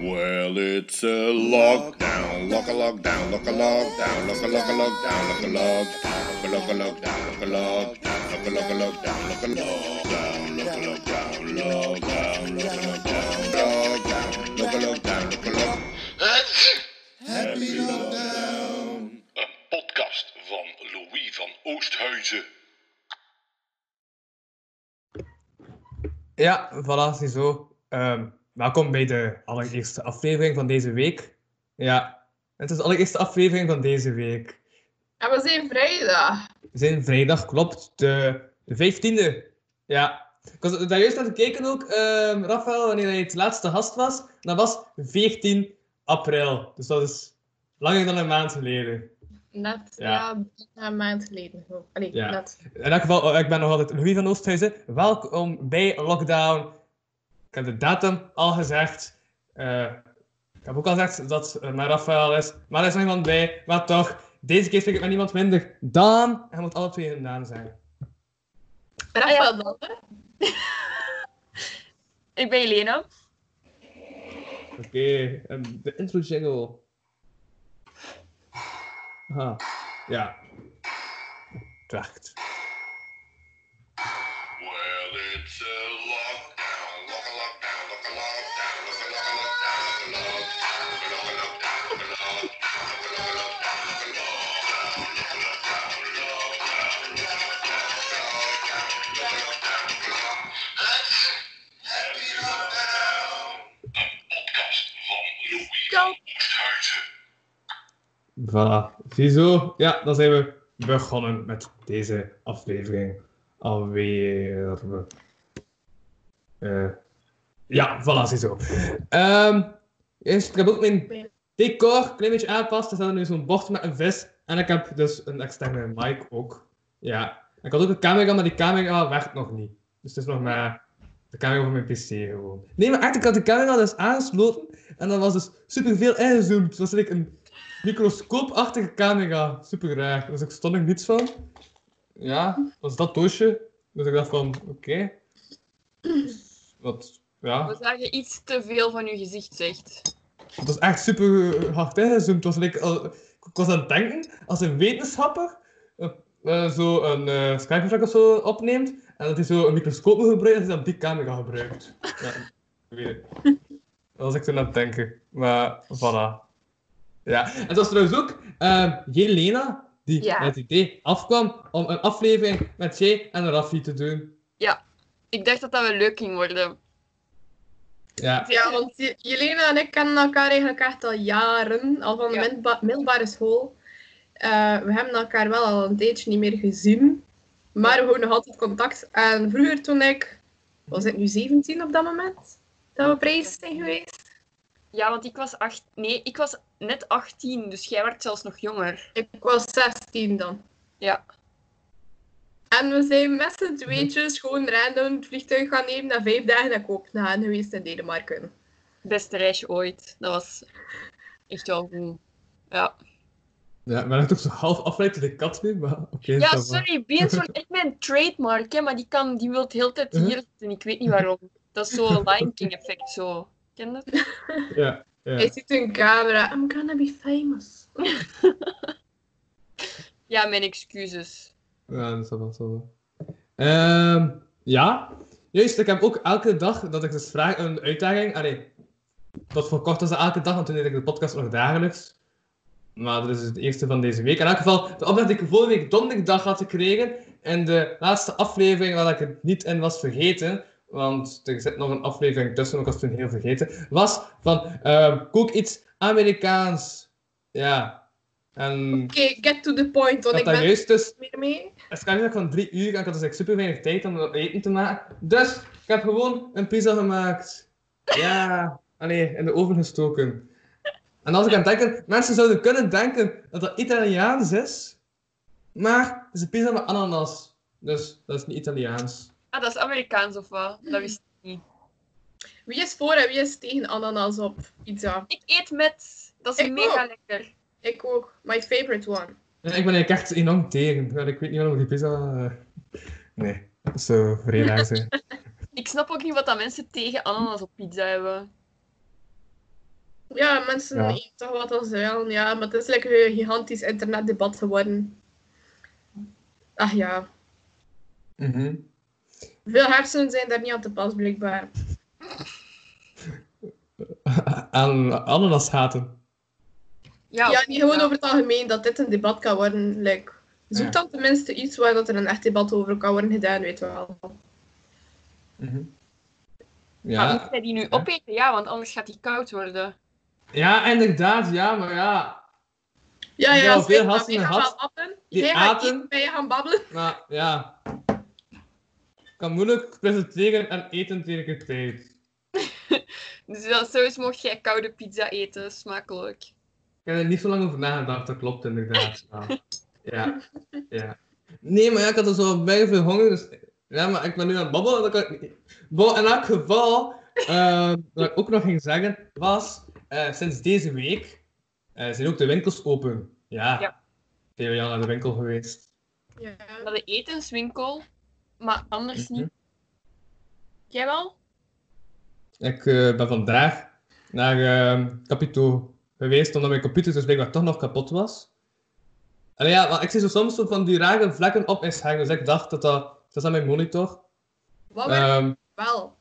Well, it's a lockdown, lock a lockdown, lock a lockdown, lock a lock a lockdown, lock a lockdown, lock a lockdown, lock a lockdown, lock a lock a lockdown, lock a lockdown, lock a lockdown, lockdown, lock a lockdown, lockdown, lock a lockdown, lock a lock. Happy lockdown. Een podcast van Louis van Oosthuizen. Ja, voilà, ziezo. Ehm welkom bij de allereerste aflevering van deze week. Ja, het is de allereerste aflevering van deze week. En we zijn vrijdag. We zijn vrijdag, klopt, de, de 15e. Ja. Ik was daar juist aan het kijken ook, ehm Rafael, wanneer hij het laatste gast was. Dat was 14 april. Dus dat is langer dan een maand geleden. Net Ja. ja. een maand geleden. Oh, Allee, Ja. net. In elk geval, eh, ik ben nog altijd Louis van Oosthuizen. Welkom bij Lockdown. Ik heb de datum al gezegd. Eh, ik heb ook al gezegd dat het Rafael is. Maar er is nog iemand bij. Maar toch, deze keer spreek ik met niemand minder dan... Hij moet alle twee hun naam zijn. Rafael dan, hè? Ik ben Jelena. Oké, en de intro jingle. Aha, ja. Het werkt. Well, it's a Voilà, ziezo. Ja, dan zijn we begonnen met deze aflevering. Alweer. Eh ja, voilà, ziezo. Ehm eerst, ik heb ook mijn decor een klein beetje aangepast. Er staat nu zo'n bord met een vis. En ik heb dus een externe mic ook. Ja. Ik had ook een camera, maar die camera werkt nog niet. Dus het is nog maar de camera van mijn pc gewoon. Nee, maar echt, ik had de camera dus aangesloten. En dan was dus superveel ingezoomd. Was like een microscoopachtige camera. Super raar. Dus ik stond er niets van. Ja, was dat doosje. Dus ik dacht van, oké. Wat, ja. We zagen iets te veel van uw gezicht, zegt. Het was echt super hard ingezoomd. Was like, al- ik was aan het denken, als een wetenschapper eh, zo een uh, of zo opneemt, en dat hij zo een microscoop moet gebruiken, dat hij dan die camera gebruikt. Ja, ik weet het. Dat was ik toen aan het denken. Maar, voilà. Ja, en het was trouwens ook eh, Jelena die Ja. met het idee afkwam om een aflevering met Jay en Raffi te doen. Ik dacht dat dat wel leuk ging worden. Ja, Ja, want Je- Jelena en ik kennen elkaar eigenlijk echt al jaren. Al van de Ja. middelba- middelbare school. Eh, we hebben elkaar wel al een tijdje niet meer gezien. Maar we houden nog altijd contact. En vroeger toen ik... Was ik nu 17 op dat moment? Dat we op reis zijn geweest? Ja, want ik was acht... Nee, ik was net 18, dus jij werd zelfs nog jonger. Ik was 16 dan. Ja. En we zijn met z'n tweetjes gewoon random het vliegtuig gaan nemen na vijf dagen naar Kopenhagen geweest in Denemarken. Beste reisje ooit. Dat was echt wel goed. Ja. ja maar dat toch zo half afleid de kat nu, maar oké. Ja, sorry, Beans wordt echt mijn trademark, hè, maar die, kan, die wil de hele tijd hier Mhm. zitten. Ik weet niet waarom. Dat is zo'n Lion King effect, zo. Ken je dat? Ja, ja. Hij ziet een camera. I'm gonna be famous. Ja, mijn excuses. Ja, dat is wel zo. Ehm ja, juist. Ik heb ook elke dag dat ik dus vraag een uitdaging. Allee, voor kort was dat elke dag, want toen deed ik de podcast nog dagelijks. Maar dat is het eerste van deze week. In elk geval, de opdracht die ik vorige week donderdag had gekregen. En de laatste aflevering waar ik het niet in was vergeten. Want er zit nog een aflevering tussen, ook als toen heel vergeten. Was van ehm, kook iets Amerikaans. Ja. En Oké, get to the point, want dat ik dat ben juist dus er meer mee. het kan niet van drie uur en ik had dus echt super weinig tijd om eten te maken. Dus ik heb gewoon een pizza gemaakt. Ja, allee, in de oven gestoken. En als ik aan het denken, mensen zouden kunnen denken dat dat Italiaans is, maar het is een pizza met ananas. Dus dat is niet Italiaans. Ah, dat is Amerikaans of wat? Dat wist ik niet. Wie is voor en wie is tegen ananas op pizza? Ik eet met. Dat is Ik mega ook. lekker. Ik ook. My favorite one. Ik ben eigenlijk echt enorm tegen. Ik weet niet waarom die pizza... eh, Nee, dat vrij raar zijn. Ik snap ook niet wat dat mensen tegen ananas op pizza hebben. Ja, mensen Ja. eten toch wat als willen. Ja, maar het is lekker een gigantisch internetdebat geworden. Ach ja, Mhm. Veel hersenen zijn daar niet aan te pas, blijkbaar. Aan ananas haten. Ja, Ja, niet gewoon ja. over het algemeen dat dit een debat kan worden. Like, zoek Ja. dan tenminste iets waar dat er een echt debat over kan worden gedaan, weet je wel. Mhm. Maar Ja, moet hij die nu opeten? Ja, want anders gaat die koud worden. ja, inderdaad, ja, maar ja. Ja, Ja, veel die Jij gaat aten. eten, wij gaan babbelen. Maar ja. Ik kan moeilijk presenteren en eten tegelijkertijd. Dus ja, sowieso mocht jij koude pizza eten. Smakelijk. Ik heb er niet zo lang over nagedacht, dat klopt inderdaad. Ja. Ja. ja. Nee, maar ja, ik had er zo bij veel honger, dus... Ja, maar ik ben nu aan het babbelen, dan kan ik. Bon, in elk geval, eh, wat ik ook nog ging zeggen, was... eh, sinds deze week eh, zijn ook de winkels open. Ja. Ja. Veel jaar naar de winkel geweest. Ja. Naar de etenswinkel, maar anders Mhm. niet. Jij wel? Ik eh, ben vandaag naar eh, Capito geweest omdat mijn computer dus blijkbaar toch nog kapot was. En ja, maar ik zie zo soms zo van die rare vlekken op mijn scherm, dus ik dacht dat dat... Dat is aan mijn monitor. Wat Ehm wel?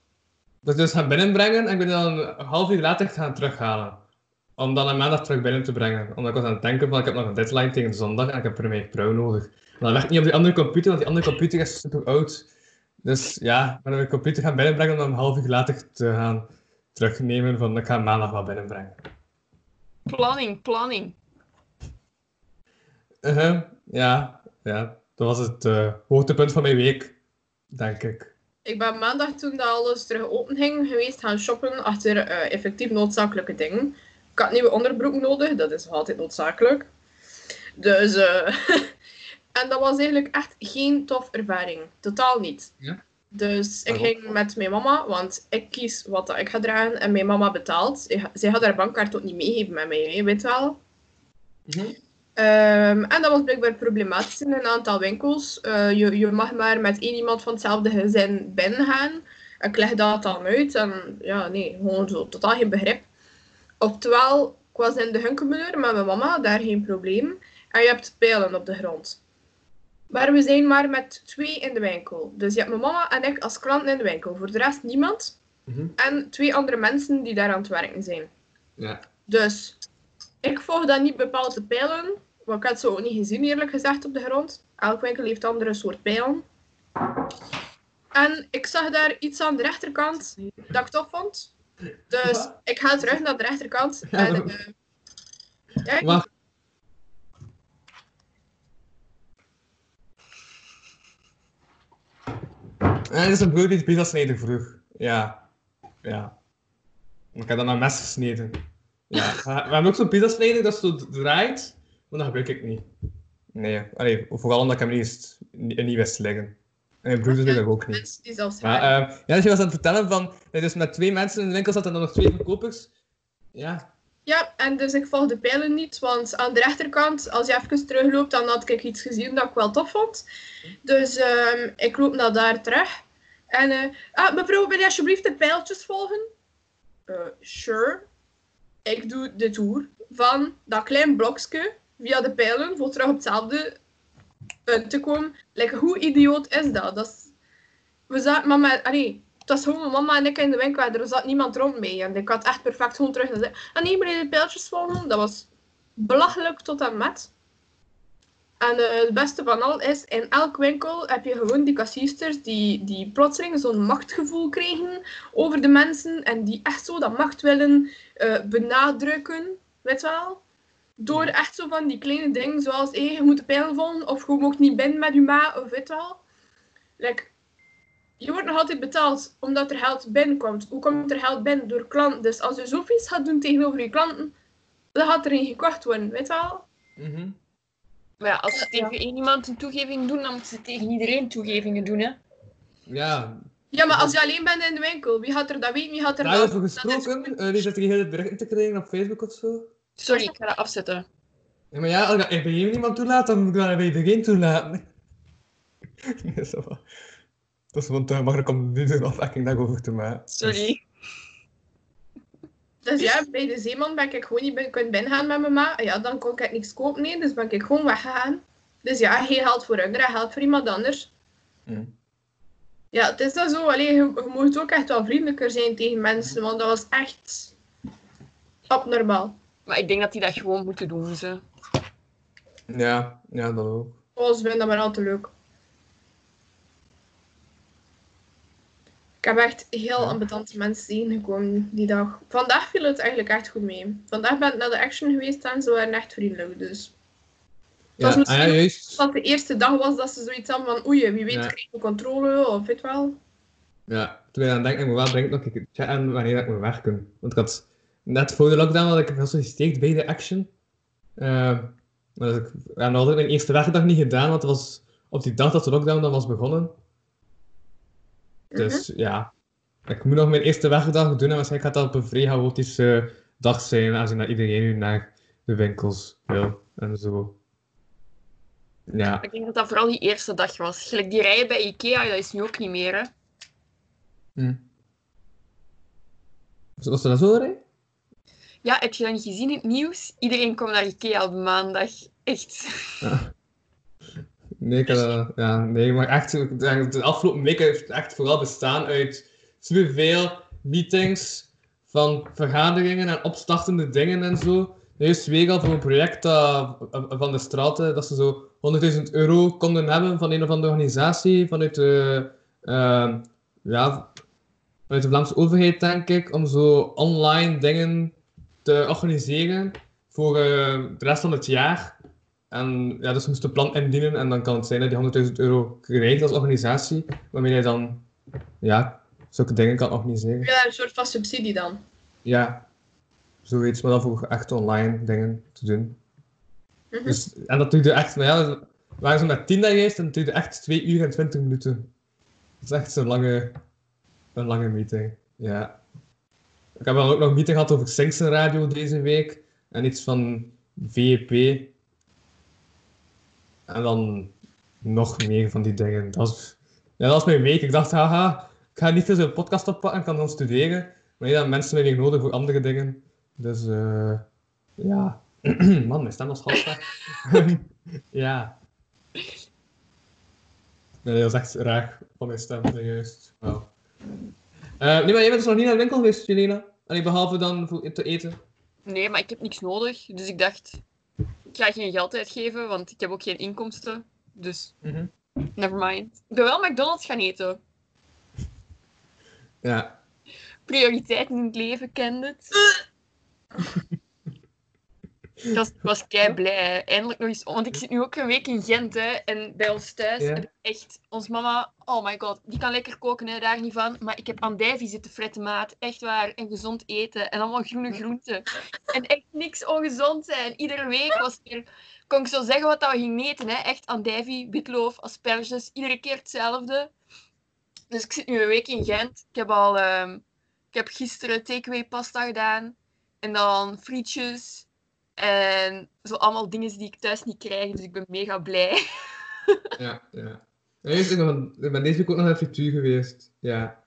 dat ik dus gaan binnenbrengen en ik ben dan een half uur later gaan terughalen. Om dan een maandag terug binnen te brengen. Omdat ik was aan het denken van ik heb nog een deadline tegen zondag en ik heb er mijn pro nodig. Maar dat werkt niet op die andere computer, want die andere computer is super oud. Dus ja, ik ben mijn computer gaan binnenbrengen om dan een half uur later te gaan terugnemen van ik ga maandag wel binnenbrengen. Planning, planning. Uh ja, ja, dat was het eh, hoogtepunt van mijn week, denk ik. Ik ben maandag toen dat alles terug open ging geweest gaan shoppen achter eh, effectief noodzakelijke dingen. Ik had nieuwe onderbroek nodig, dat is altijd noodzakelijk. Dus, eh, en dat was eigenlijk echt geen tof ervaring. Totaal niet. Ja? Dus ik ging met mijn mama, want ik kies wat dat ik ga dragen en mijn mama betaalt. Zij- gaat haar bankkaart ook niet meegeven met mij, hè, weet je wel. Ehm, en dat was blijkbaar problematisch in een aantal winkels. Eh, je, je mag maar met één iemand van hetzelfde gezin binnengaan. Ik leg dat dan uit en ja, nee, gewoon zo totaal geen begrip. Oftewel, ik was in de Hunkemuller met mijn mama, daar geen probleem. En je hebt pijlen op de grond. Maar we zijn maar met twee in de winkel. Dus je hebt mijn mama en ik als klanten in de winkel. Voor de rest niemand. Mhm. En twee andere mensen die daar aan het werken zijn. Ja. Dus ik volg dan niet bepaalde pijlen. Want ik had ze ook niet gezien, eerlijk gezegd, op de grond. Elk winkel heeft andere soort pijlen. En ik zag daar iets aan de rechterkant dat ik tof vond. Dus ik ga terug naar de rechterkant. Ja, en, ja, ik- Wacht. Dit is een broer die pizza snijden vroeg. Ja. Ja. Ik heb dan een mes gesneden. Ja. We hebben ook zo'n pizza dat zo draait, maar dat gebruik ik niet. Nee, allee, vooral omdat ik hem niet, niet wist liggen. En mijn broer doet dat ook niet. mensen die zelfs Maar gaan. eh, ja, dus je was aan het vertellen van, dus met twee mensen in de winkel zat en dan nog twee verkopers. Ja. Ja, en dus ik volg de pijlen niet, want aan de rechterkant, als je even terugloopt, dan had ik iets gezien dat ik wel tof vond. Dus ehm, ik loop naar daar terug. En, eh, ah, mevrouw, wil je alsjeblieft de pijltjes volgen? Eh, sure. Ik doe de tour van dat klein blokje via de pijlen voor terug op hetzelfde te komen. Hoe idioot is dat? dat. We zaten, mama, allee, het was gewoon mama en ik in de winkel er zat niemand rond mee. En ik had echt perfect gewoon terug naar de... En nee, de pijltjes volgen. Dat was belachelijk tot en met. En eh, het beste van al is, in elk winkel heb je gewoon die kassiersters die, die plotseling zo'n machtgevoel krijgen over de mensen en die echt zo dat macht willen eh, benadrukken, weet wel? Door echt zo van die kleine dingen zoals, hé, je moet de volgen of je mag niet binnen met je ma, of weet je wel? Like, je wordt nog altijd betaald omdat er geld binnenkomt. Hoe komt er geld binnen? Door klanten. Dus als je zo vies gaat doen tegenover je klanten, dan gaat er niet gekocht worden, weet je wel? Mhm. Maar ja, als ze tegen één iemand een toegeving doen, dan moeten ze tegen iedereen toegevingen doen, hè. Ja, Ja, maar als je alleen bent in de winkel, wie gaat er dat weten? Wie gaat er dat... daarover dat is- gesproken, eh, wie zit er heel het berichten te krijgen op Facebook of zo? Sorry, ik ga dat afzetten. Ja, maar ja, als ik bij jou niemand toelaat, dan moet ik dat bij iedereen toelaten. Nee. Dat is gewoon te makkelijk om nu een afwekking daarover te maken. Sorry. Dus ja, bij de zeeman ben ik gewoon niet bin- kunnen binnengaan met mijn ma. Ja, dan kon ik niks kopen, nee, dus ben ik gewoon weggegaan. Dus ja, geen geld voor hun, geld voor iemand anders. Hm. Ja, het is dan zo. Alleen, je, je moet ook echt wel vriendelijker zijn tegen mensen, want dat was echt abnormaal. Maar ik denk dat die dat gewoon moeten doen, ze. Ja, ja, dat ook. Oh, ze vinden dat maar al te leuk. Ik heb echt heel Ja. ambetante mensen tegengekomen die dag. Vandaag viel het eigenlijk echt goed mee. Vandaag ben ik naar de action geweest en ze waren echt vriendelijk. Dus Ja, was ah, misschien ja, juist. dat de eerste dag was dat ze zoiets hadden van oei, wie weet Ja. krijg je controle of weet wel. Ja, toen je aan denkt, ik moet wel denken dat ik checken wanneer ik moet werken. Want ik had net voor de lockdown had ik gesolliciteerd bij de Action. Maar dat ik, dat had ik mijn eerste werkdag niet gedaan, want het was op die dag dat de lockdown dan was begonnen. Dus ja, ik moet nog mijn eerste werkdag doen en waarschijnlijk gaat dat op een vrij chaotische dag zijn, aangezien dat iedereen nu naar de winkels wil en zo. Ja, Ik denk dat dat vooral die eerste dag was. Gelijk die rijen bij Ikea, dat is nu ook niet meer, hè. hm. Was was dat zo? Ja, heb je dat niet gezien in het nieuws? Iedereen komt naar Ikea op maandag. Echt. Nee, ik had, dat- ja, nee, maar echt, de afgelopen weken heeft echt vooral bestaan uit superveel meetings, van vergaderingen en opstartende dingen en zo. Eerste week al voor een project dat, van de straten, dat ze zo 100.000 euro konden hebben van een of andere organisatie, vanuit de, eh, ja, vanuit de Vlaamse overheid, denk ik, om zo online dingen te organiseren voor eh, de rest van het jaar. En ja, dus je moest een plan indienen en dan kan het zijn dat je 100.000 euro krijgt als organisatie, waarmee je dan ja, zulke dingen kan organiseren. Ja, een soort van subsidie dan. Ja, zoiets, maar dan voor echt online dingen te doen. Mhm. Dus, en dat duurde echt, maar ja, we waren zo met 10 daar geweest en dat duurde echt 2 uur en 20 minuten. Dat is echt zo'n lange, een lange meeting. Ja. Ik heb dan ook nog een meeting gehad over Singsen Radio deze week en iets van VEP. En dan nog meer van die dingen. Dat was, ja, dat was mijn week. Ik dacht, haha, ik ga niet te veel podcast oppakken, ik kan dan studeren. Maar ja, mensen hebben weer nodig voor andere dingen. Dus eh ja. Man, mijn stem was half ja. Nee, dat is echt raar van mijn stem, juist. Eh, nee, maar jij bent dus nog niet naar de winkel geweest, Jelena? Allee, behalve dan voor te eten. Nee, maar ik heb niks nodig. Dus ik dacht, ik ga geen geld uitgeven, want ik heb ook geen inkomsten. Dus, never mind. Ik ben wel McDonald's gaan eten. Ja. Prioriteiten in het leven, kende het. Ik was, ik was kei blij. Eindelijk nog eens. Want ik zit nu ook een week in Gent. Hè, en bij ons thuis Ja. heb ik echt. Ons mama, oh my god, die kan lekker koken, hè, daar niet van. Maar ik heb andijvie zitten fretten, maat. Echt waar. En gezond eten. En allemaal groene groenten. En echt niks ongezond zijn. Iedere week was er. Kon ik zo zeggen wat dat we gingen eten. Hè. Echt andijvie, witloof, asperges. Iedere keer hetzelfde. Dus ik zit nu een week in Gent. Ik heb al. ehm, ik heb gisteren takeaway pasta gedaan. En dan frietjes. En zo allemaal dingen die ik thuis niet krijg. Dus ik ben mega blij. Ja, ja. En ik, ben, ik ben deze week ook nog naar de frituur geweest. Ja.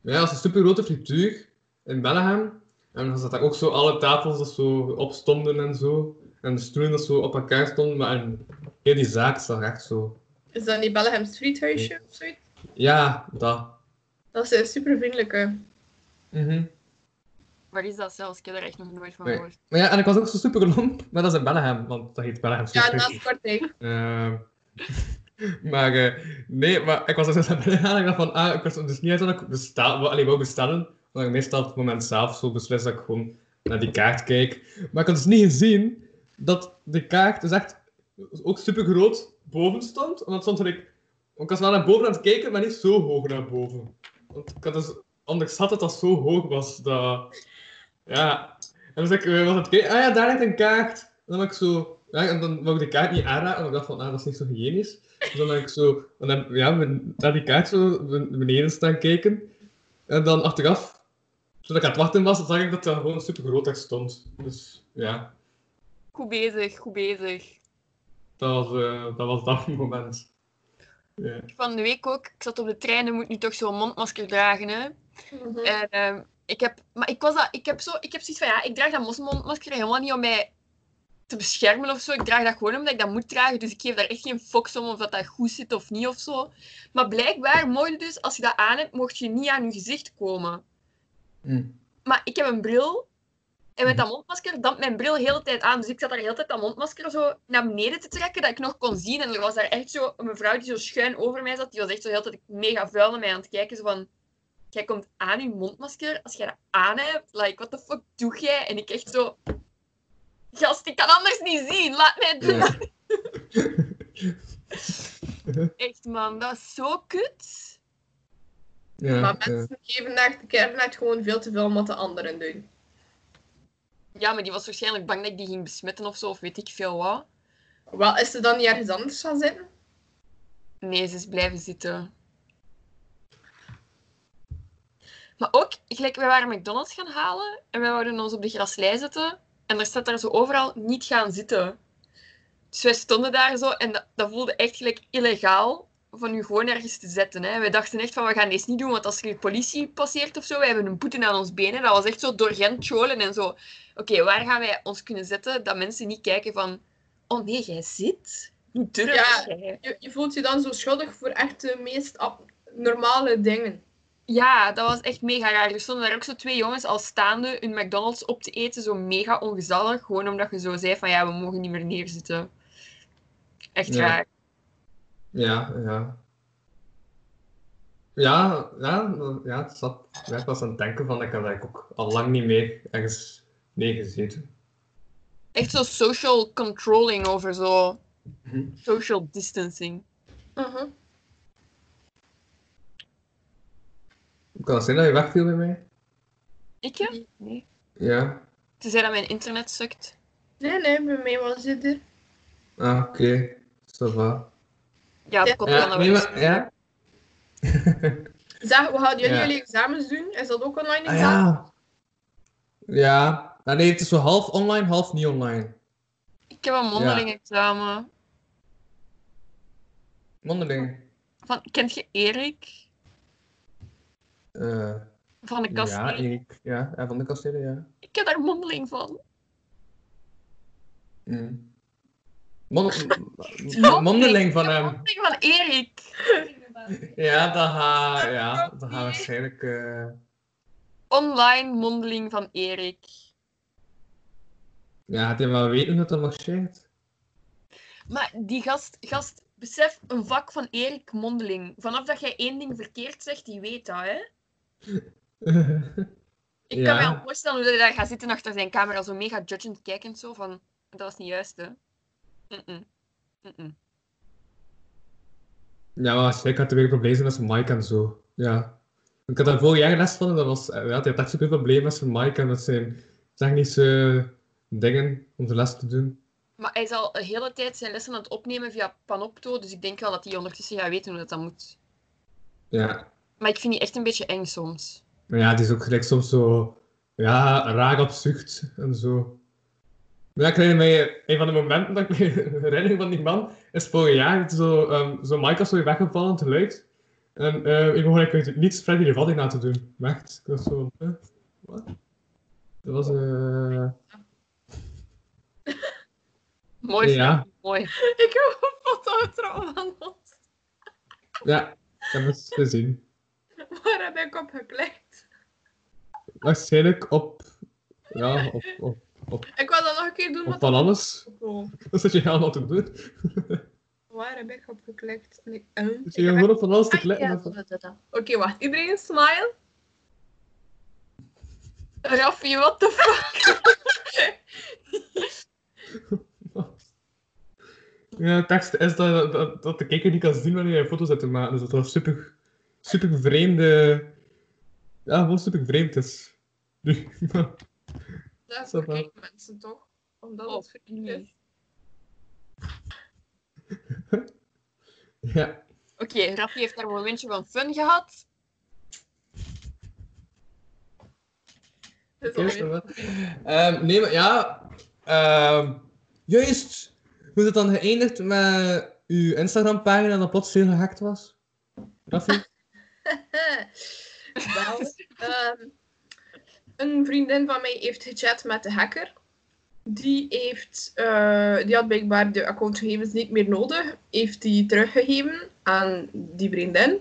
Maar ja, dat is een super grote frituur in Bellingham. En dan zat daar ook zo alle tafels dat zo opstonden en zo. En de stoelen dat zo op elkaar stonden. Maar en heel die zaak zag echt zo. Is dat niet Belleham's friethuisje of zoiets? Ja, dat. Dat is een super vriendelijke. Mhm. Waar is dat zelfs? Ik heb er echt nog nooit van Nee. gehoord. Maar ja, en ik was ook zo super lomp. Maar dat is in Bellingham, want dat heet Bellingham Ja, Sushi. naast Kortrijk. Ehm, maar eh, nee, maar ik was dus naar binnen gegaan en ik dacht van, ah, ik wist dus niet uit dat ik bestel, allee, wou bestellen. Want ik meestal op het moment zelf zo beslis dat ik gewoon naar die kaart kijk. Maar ik had dus niet gezien dat de kaart dus echt ook super groot boven stond. Want stond ik, ik was wel naar boven aan het kijken, maar niet zo hoog naar boven. Want ik had dus onderschat dat dat zo hoog was. Dat, ja. En dus ik eh, was het ah ja, daar ligt een kaart. En dan ben ik zo, ja, en dan wou ik de kaart niet aanraken, want ik dacht van, ah, dat is niet zo hygiënisch. Dus dan ben ik zo, dan heb, ja, naar die kaart zo ben- beneden staan kijken. En dan achteraf, toen ik aan het wachten was, zag ik dat er gewoon super groot stond. Dus ja, Goed bezig, goed bezig. dat was, eh, dat, was dat moment. Van de week ook. Ik zat op de trein en moet nu toch zo'n mondmasker dragen. Hè? Mhm. En ehm, Ik heb, maar ik was dat, ik heb zo, ik heb zoiets van, ja, ik draag dat mosselmondmasker helemaal niet om mij te beschermen of zo. Ik draag dat gewoon omdat ik dat moet dragen. Dus ik geef daar echt geen fox om of dat, dat goed zit of niet of zo. Maar blijkbaar mocht je dus, als je dat aan hebt, mocht je niet aan je gezicht komen. Hm. Maar ik heb een bril. En met dat mondmasker dampt mijn bril de hele tijd aan. Dus ik zat daar de hele tijd dat mondmasker zo naar beneden te trekken, dat ik nog kon zien. En er was daar echt zo een mevrouw die zo schuin over mij zat. Die was echt zo de hele tijd mega vuil naar mij aan het kijken. Zo van, jij komt aan je mondmasker. Als jij dat aan hebt, like, what the fuck doe jij? En ik echt zo... Gast, ik kan anders niet zien. Laat mij doen. Ja. Echt, man. Dat was zo kut. Ja, maar ja. mensen geven daar de kernnet gewoon veel te veel om wat de anderen doen. Ja, maar die was waarschijnlijk bang dat ik die ging besmetten of zo. Of weet ik veel wat. Wel, is ze dan niet ergens anders gaan zitten? Nee, ze is blijven zitten. Maar ook, gelijk, wij waren McDonald's gaan halen en wij wouden ons op de graslei zetten. En er staat daar zo overal niet gaan zitten. Dus wij stonden daar zo en dat, dat voelde echt gelijk illegaal van u gewoon ergens te zetten. Hè. Wij dachten echt van, we gaan deze niet doen, want als er de politie passeert of zo, wij hebben een boete aan ons benen. Dat was echt zo door Gent cholen en zo. Oké, waar gaan wij ons kunnen zetten dat mensen niet kijken van, oh nee, jij zit? Hoe durf Ja. jij? Je, je voelt je dan zo schuldig voor echt de meest normale dingen. Ja, dat was echt mega raar. Er stonden daar ook zo twee jongens al staande hun McDonald's op te eten, zo mega ongezellig. Gewoon omdat je zo zei van ja, we mogen niet meer neerzitten. Echt Ja. raar. Ja, ja. Ja, ja, ja, het zat, ja, ik was aan het denken van, ik had eigenlijk ook al lang niet meer ergens neergezeten. Echt zo social controlling over zo Mhm. social distancing. Mhm. Het zijn dat je wegviel bij mij? Ik ja? Nee. Ja. Ze zei dat mijn internet sukt. Nee, nee, bij mij was het er. Ah, oké. Ça va. Ja, het komt wel nee, naar maar, ja. Zeg, hoe gaan jullie Ja. jullie examens doen? Is dat ook online Ah, examen? ja. Ja. Ah, nee, het is zo half online, half niet online. Ik heb een mondeling examen. Mondeling. Van, kent je Erik? Eh, Van de kast. ja, Erik. Ja, van de kastelen, ja. Ik heb daar mondeling van. Mm. Mon mondeling van hem. Mondeling van Erik. Ja, dat gaat, ja, dat gaat waarschijnlijk... eh, Online mondeling van Erik. Ja, had je wel weten hoe dat marcheert? Maar die gast, gast, besef een vak van Erik Mondeling. Vanaf dat jij één ding verkeerd zegt, die weet dat, hè? Ik kan me al voorstellen hoe hij daar gaat zitten achter zijn camera, zo mega judgend kijkend, zo van, dat was niet juist, hè? Ja, maar waarschijnlijk had hij weer problemen met zijn mic en zo. Ja. Ik had daar vorig jaar les van en dat was... eh, Ja, hij had echt super problemen met zijn mic en met zijn technische dingen om de les te doen. Maar hij is al de hele tijd zijn lessen aan het opnemen via Panopto, dus ik denk wel dat hij ondertussen gaat weten hoe dat, dat moet. Ja. Maar ik vind die echt een beetje eng soms. Maar ja, het is ook gelijk soms zo... Ja, raar op zucht en zo. Maar ja, ik herinner mij... Een van de momenten dat ik me herinner van die man is vorig jaar. dat Zo, um, zo mic was zo weer weggevallen, te luid. En eh ik begon ik niets Freddy de Vadding na te doen. Echt. Ik was zo... eh, wat? Dat was... eh Mooi, Ja. Mooi. Ik heb een foto van ons. Ja, ik heb het gezien. Waar heb ik op geklikt? Waarschijnlijk op... Ja, op, op, op, Ik wil dat nog een keer doen. op van dat alles. foto. Dat zit je allemaal te doen. Waar heb ik op geklikt? Eh, Dus ik je gewoon op van alles te Ah, klikken. ja, dat, dat. Oké, wacht. Iedereen smile? Raffi, what the fuck? Ja, tekst is dat, dat, dat de kijker niet kan zien wanneer je een foto zet te maken. Dus dat dat super, super vreemde... Ja, gewoon super vreemd is. Dat kijken mensen toch? Omdat Oh, het verkeerd is. ja. Oké, Raffi heeft daar een momentje van fun gehad. Oké. Ehm, nee, maar ja... ehm, juist! Hoe is het dan geëindigd met uw Instagram-pagina dat plots veel gehackt was? Raffi? Wel, ehm, een vriendin van mij heeft gechat met de hacker. Die, heeft, eh, die had blijkbaar de accountgegevens niet meer nodig. Heeft die teruggegeven aan die vriendin.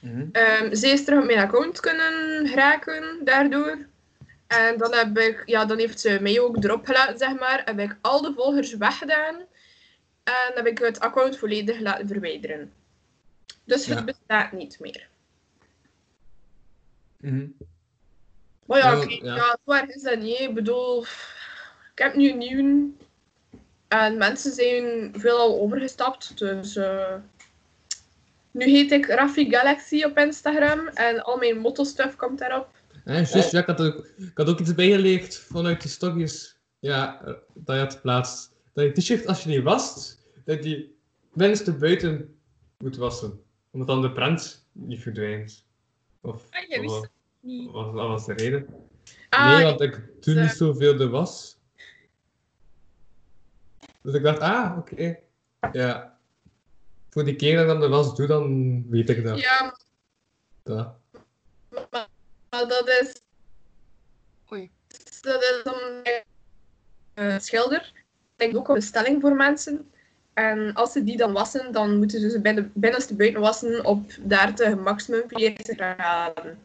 Mhm. Ehm, zij is terug op mijn account kunnen geraken daardoor. En dan, heb ik, ja, dan heeft ze mij ook erop gelaten, zeg maar. Heb ik al de volgers weggedaan. En heb ik het account volledig laten verwijderen. Dus het bestaat niet meer. Mhm. Maar ja, Ja, kijk, ja. ja. zo erg is dat niet. Ik bedoel, ik heb nu een nieuw. En mensen zijn veelal overgestapt. Dus eh, nu heet ik Raffi Galaxy op Instagram. En al mijn motto-stuff komt daarop. Ja, juist, ja, ik, had ook, ik had ook iets bijgeleerd vanuit die stokjes ja, eh, dat je had geplaatst. Dat je t-shirt, als je die wast, dat die binnenste buiten moet wassen. Omdat dan de prent niet verdwijnt. Of, Ah, of wist niet. wat wat was de reden? Ah, nee, want ik doe eh, niet zoveel de was. Dus ik dacht, ah, oké. Ja. Voor die keer dat ik dan de was doe, dan weet ik dat. ja, Ja. maar, maar dat is... Oei. Dat is om eh, schilder. Ik denk ook een bestelling voor mensen. En als ze die dan wassen, dan moeten ze ze binnen, binnenste buiten wassen op 30 maximum 40 graden.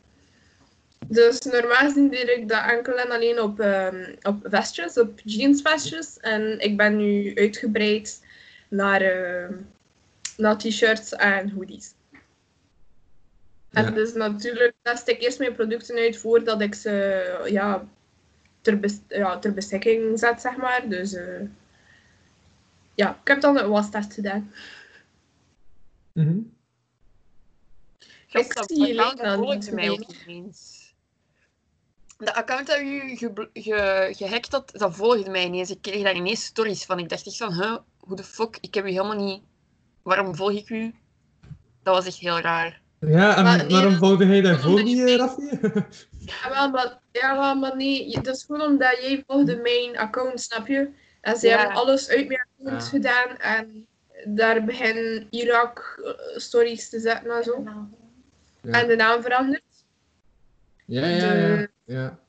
Dus normaal gezien deed ik dat enkel en alleen op, ehm, op vestjes, op jeansvestjes. En ik ben nu uitgebreid naar, ehm, naar t-shirts en hoodies. Ja. En dus natuurlijk test ik eerst mijn producten uit voordat ik ze ja, ter, bes- ja, ter beschikking zet, zeg maar. Dus eh, ja, ik heb dan een wastest gedaan. Mhm. Gast, Ik dat zie je dan niet mij ook meer. niet eens. De account dat u ge ge gehackt had, dat volgde mij ineens. Ik kreeg daar ineens stories van. Ik dacht echt van, huh, hoe de fuck? Ik heb u helemaal niet... Waarom volg ik u? Dat was echt heel raar. Ja, en Maar nee, waarom volgde hij daarvoor niet, je- eh, Raffi? Ja, wel, maar, ja, maar nee, dat is gewoon omdat jij volgde mijn account, snap je? En ze Ja. hebben alles uit mijn account Ja. gedaan en daar beginnen Irak-stories te zetten en zo. Ja. En de naam veranderd. Ja, ja, ja. de- ja.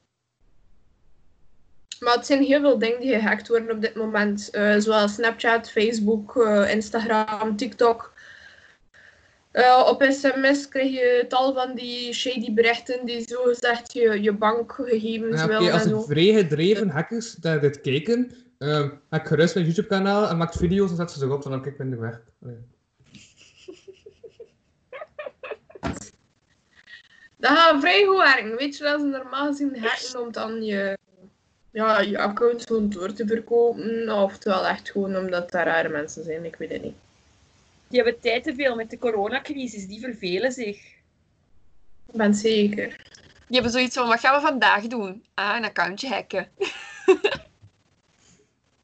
Maar het zijn heel veel dingen die gehackt worden op dit moment. eh, zoals Snapchat, Facebook, eh, Instagram, TikTok. Eh, op sms krijg je tal van die shady berichten die zo gezegd je, je bankgegevens Ja, willen als en zo. vrij gedreven hackers naar dit kijken, uh, hack gerust mijn YouTube-kanaal en maakt video's en zet ze ze op, dan heb ik minder weg. Dat gaat vrij goed werken. Weet je, dat is normaal gezien hacken om dan je, ja, je account gewoon door te verkopen. Oftewel echt gewoon omdat daar rare mensen zijn. Ik weet het niet. Die hebben tijd te veel met de coronacrisis. Die vervelen zich. Ik ben zeker. Die hebben zoiets van, wat gaan we vandaag doen? Ah, een accountje hacken.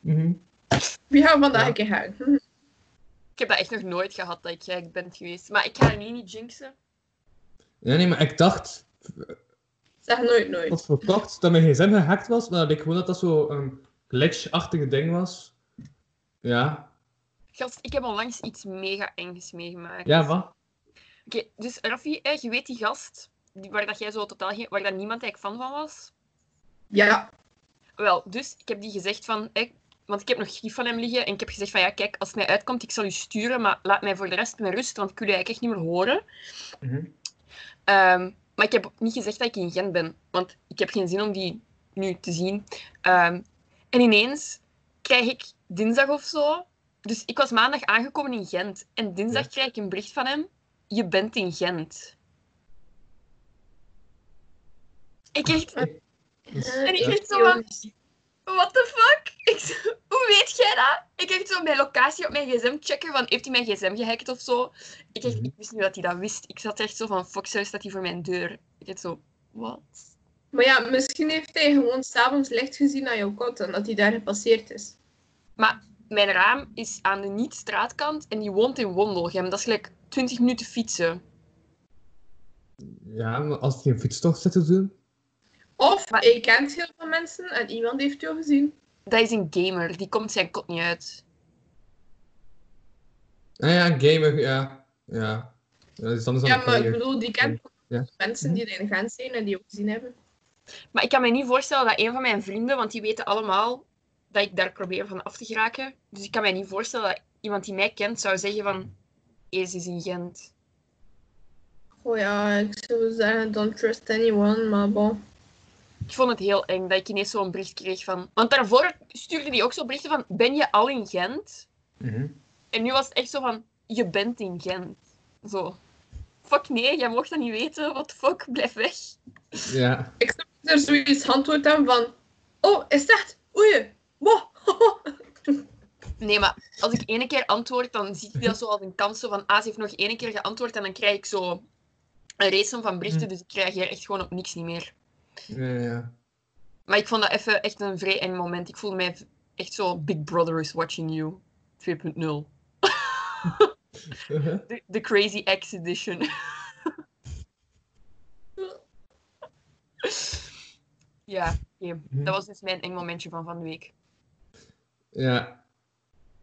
Mhm. Wie gaan vandaag Ja. een keer hacken? Ik heb dat echt nog nooit gehad dat ik gehackt ben geweest. Maar ik ga nu niet jinxen. Ja, nee, maar ik dacht, Zeg nooit nooit. voor kort, dat mijn gsm gehackt was, maar dat ik gewoon dat dat zo een glitch-achtige ding was. Ja. Gast, ik heb onlangs iets mega engs meegemaakt. Ja, wat? Oké, dus Raffi, je weet die gast die, waar dat jij zo totaal geen, waar dat niemand eigenlijk fan van was? Ja. Wel, dus ik heb die gezegd van, eh, want ik heb nog gif van hem liggen en ik heb gezegd van ja, kijk, als het mij uitkomt, ik zal u sturen, maar laat mij voor de rest met rust, want ik wil je eigenlijk echt niet meer horen. Mhm. Ehm, maar ik heb niet gezegd dat ik in Gent ben, want ik heb geen zin om die nu te zien. Ehm, en ineens krijg ik dinsdag of zo. Dus ik was maandag aangekomen in Gent. En dinsdag Ja. krijg ik een bericht van hem: Je bent in Gent. Ik echt. En ik echt zo what the fuck? Ik zo, hoe weet jij dat? Ik echt zo mijn locatie op mijn gsm checken van, heeft hij mijn gsm gehackt of zo? Ik, echt, Mhm. ik wist niet dat hij dat wist. Ik zat echt zo van, fuck, zo staat hij voor mijn deur. Ik echt zo, wat? Maar ja, misschien heeft hij gewoon s'avonds licht gezien aan jouw kot en dat hij daar gepasseerd is. Maar mijn raam is aan de niet-straatkant en die woont in Wondelgem. Dat is gelijk 20 minuten fietsen. Ja, maar als hij een fietstocht zit te doen. Of Maar- hij kent heel veel mensen en iemand heeft jou gezien. Dat is een gamer, die komt zijn kot niet uit. Ah ja, een gamer, ja. Ja. dat is dan Ja, een maar ik bedoel, die kent Ja. mensen die er in Gent zijn en die ook gezien hebben. Maar ik kan me niet voorstellen dat een van mijn vrienden, want die weten allemaal dat ik daar probeer van af te geraken. Dus ik kan me niet voorstellen dat iemand die mij kent zou zeggen van... Ees is in Gent. Oh ja, ik zou zeggen, don't trust anyone, maar bon. Ik vond het heel eng dat ik ineens zo'n bericht kreeg van... Want daarvoor stuurde hij ook zo berichten van... Ben je al in Gent? Mhm. En nu was het echt zo van... Je bent in Gent. Zo. Fuck nee, jij mocht dat niet weten. What the fuck? Blijf weg. Ja. Ik zou er zoiets antwoord hebben van... Oh, is dat? Oei, wow. Nee, maar als ik ene keer antwoord, dan zie ik dat zo als een kans zo van... Ah, ze heeft nog ene keer geantwoord en dan krijg ik zo... Een race van berichten, Hm. dus ik reageer echt gewoon op niks niet meer. Ja, ja. Maar ik vond dat even echt een vrij eng moment. Ik voelde mij echt zo... Big Brother is watching you. 2.0. De, de Crazy X Edition. ja. Mhm. Dat was dus mijn eng momentje van van de week. Ja.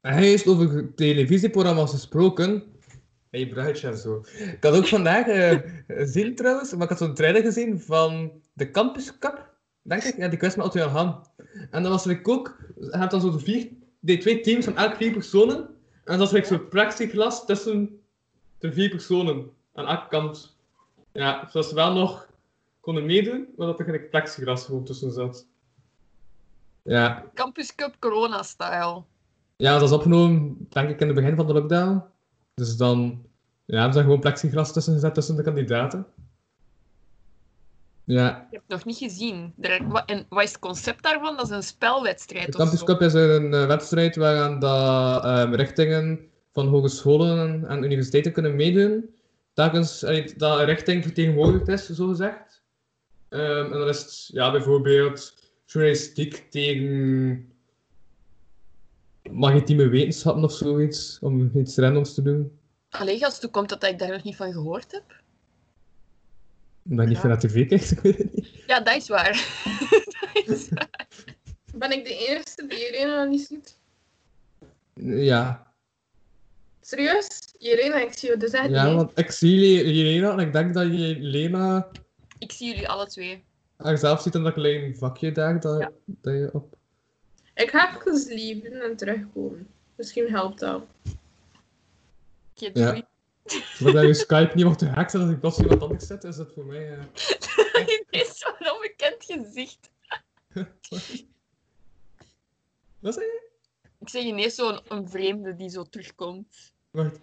Hij heeft over televisieprogramma's gesproken. Hey, bruidje en zo. Ik had ook vandaag gezien trouwens, maar ik had zo'n trailer gezien van de Campus Cup. Denk ik? Ja, die kwestie met Otto Jan Han. En dan was er ook, je hebt dan zo de vier, die twee teams van elk vier personen. En dan was er zo'n plexiglas tussen de vier personen aan elke kant. Ja, zodat ze wel nog konden meedoen, maar dat er geen plexiglas gewoon tussen zat. Ja, Campus Cup Corona-style. ja, dat is opgenomen, denk ik, in het begin van de lockdown. Dus dan ja, hebben ze gewoon plexiglas tussen gezet tussen de kandidaten. Ja, Ik heb het nog niet gezien. En wat is het concept daarvan? Dat is een spelwedstrijd de Campus. Cup is een eh, wedstrijd waaraan dat, ehm, richtingen van hogescholen en universiteiten kunnen meedoen. Telkens dat een richting vertegenwoordigd is, zo gezegd. Ehm, en dan is het ja, bijvoorbeeld journalistiek tegen maritieme wetenschappen of zoiets, om iets randoms te doen. Allee, gast, hoe komt het dat ik daar nog niet van gehoord heb? Omdat je niet Ja. veel naar tv kijkt, ik weet het niet. Ja, dat is waar. dat is waar. Ben ik de eerste die Irene nog niet ziet? Ja, Serieus? Irene, ik zie je dus echt ja niet. want ik zie Le- Jelena en ik denk dat je Lena Ik zie jullie alle twee. haarzelf ziet in dat klein vakje daar dat, Ja. dat je op... Ik ga even lieven en terugkomen. Misschien helpt dat. Oké, Ja. Doei. Zodat je Skype niet wordt gehackt en als ik plots iemand anders zet, is dat voor mij... eh, is zo'n onbekend gezicht. Wat zei je? Ik zeg ineens zo'n een vreemde die zo terugkomt. Wacht.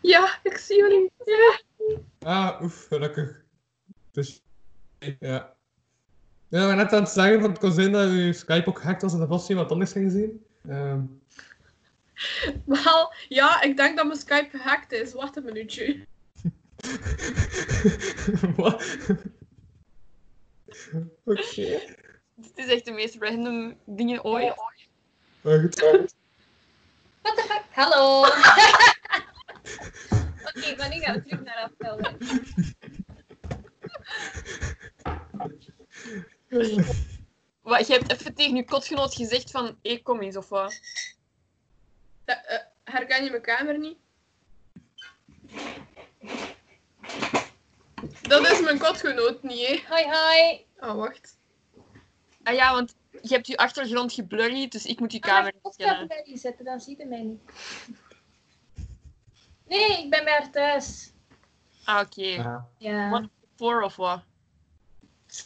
Ja, ik zie jullie. Ja. Ah, oef, gelukkig. Dus, ja. Ja, maar net aan het zeggen van het kon zijn dat je Skype ook gehackt was en dat vast iemand anders ging zien. Ehm, Wel, ja, ik denk dat mijn Skype gehackt is. Wacht een minuutje. Wat? Oké. Het is echt de meest random dingen ooit. What the fuck? Hallo! Oké, maar nu gaan we terug naar aftelden. Wat, je hebt even tegen je kotgenoot gezegd van, hé, kom eens, of wat? Eh, herken je mijn kamer niet? Dat is mijn kotgenoot niet, hè? Hoi, hoi! Oh, wacht. Ah ja, want je hebt je achtergrond geblurry, dus ik moet je Ah, kamer ik moet het kennen. bij je zetten, dan ziet hij mij niet. Nee, ik ben bij haar thuis. Ah, oké. Ah. Ja. Wat? Voor of wat?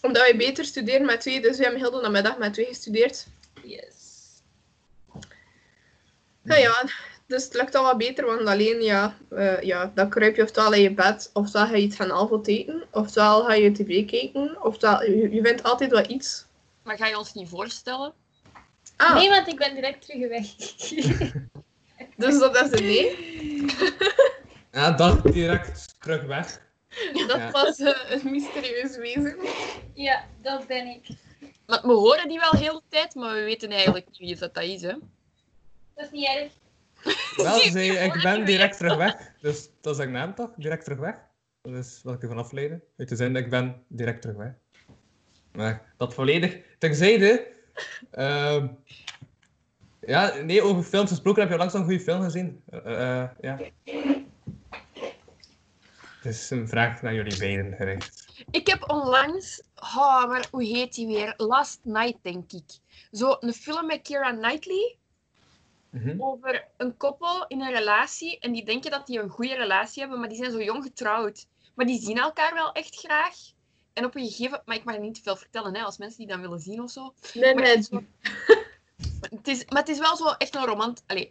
Omdat wij beter studeren met twee, dus we hebben heel de namiddag met twee gestudeerd. Yes. Nou ja, dus het lukt al wat beter, want alleen ja, eh, ja, dan kruip je ofwel in je bed, ofwel ga je iets gaan avond eten, ofwel ga je tv kijken, ofwel je, je vindt altijd wel iets. Maar ga je ons niet voorstellen? Ah, Nee, want ik ben direct terug weg. dus dat is een nee. Ja, dan direct terug weg. Dat Ja. was eh, een mysterieus wezen. ja, dat ben ik. Maar we horen die wel heel de tijd, maar we weten eigenlijk niet wie dat, dat is, hè? Dat is niet erg. Wel, zei, ik ben direct terug weg. Dus dat is ik naam toch? Direct terug weg. Dat is wat ik ervan afleiden. Uit te zijn dat ik ben direct terug weg. Maar dat volledig. Terzijde. ehm ja, nee, over films gesproken. Heb je langs een goede film gezien? Eh, eh, ja. Het is een vraag naar jullie beiden gericht. Ik heb onlangs, oh, maar hoe heet die weer? Last Night, denk ik. Zo een film met Keira Knightley Mhm. over een koppel in een relatie. En die denken dat die een goede relatie hebben, maar die zijn zo jong getrouwd. Maar die zien elkaar wel echt graag. En op een gegeven maar ik mag niet te veel vertellen hè, als mensen die dan willen zien of zo. Nee, Maar nee. het is zo- Het is, maar het is wel zo echt een romant, allez,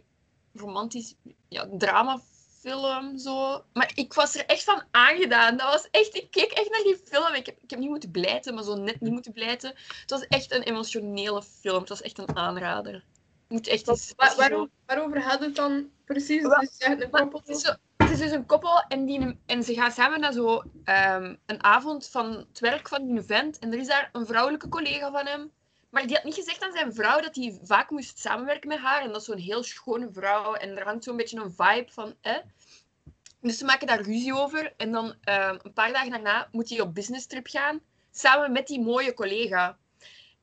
romantisch ja, dramafilm. Zo. Maar ik was er echt van aangedaan. Dat was echt, ik keek echt naar die film. Ik heb, ik heb niet moeten blijten, maar zo net niet moeten blijten. Het was echt een emotionele film. Het was echt een aanrader. Moet echt eens... Waarover gaat het dan precies? Wel, Dus een koppel. het, is zo- het is dus een koppel en, die, en ze gaan samen naar zo, ehm, een avond van het werk van die vent. En er is daar een vrouwelijke collega van hem. Maar die had niet gezegd aan zijn vrouw dat hij vaak moest samenwerken met haar. En dat is zo'n heel schone vrouw. En er hangt zo'n beetje een vibe van... Eh. Dus ze maken daar ruzie over. En dan ehm, een paar dagen daarna moet hij op business trip gaan. Samen met die mooie collega.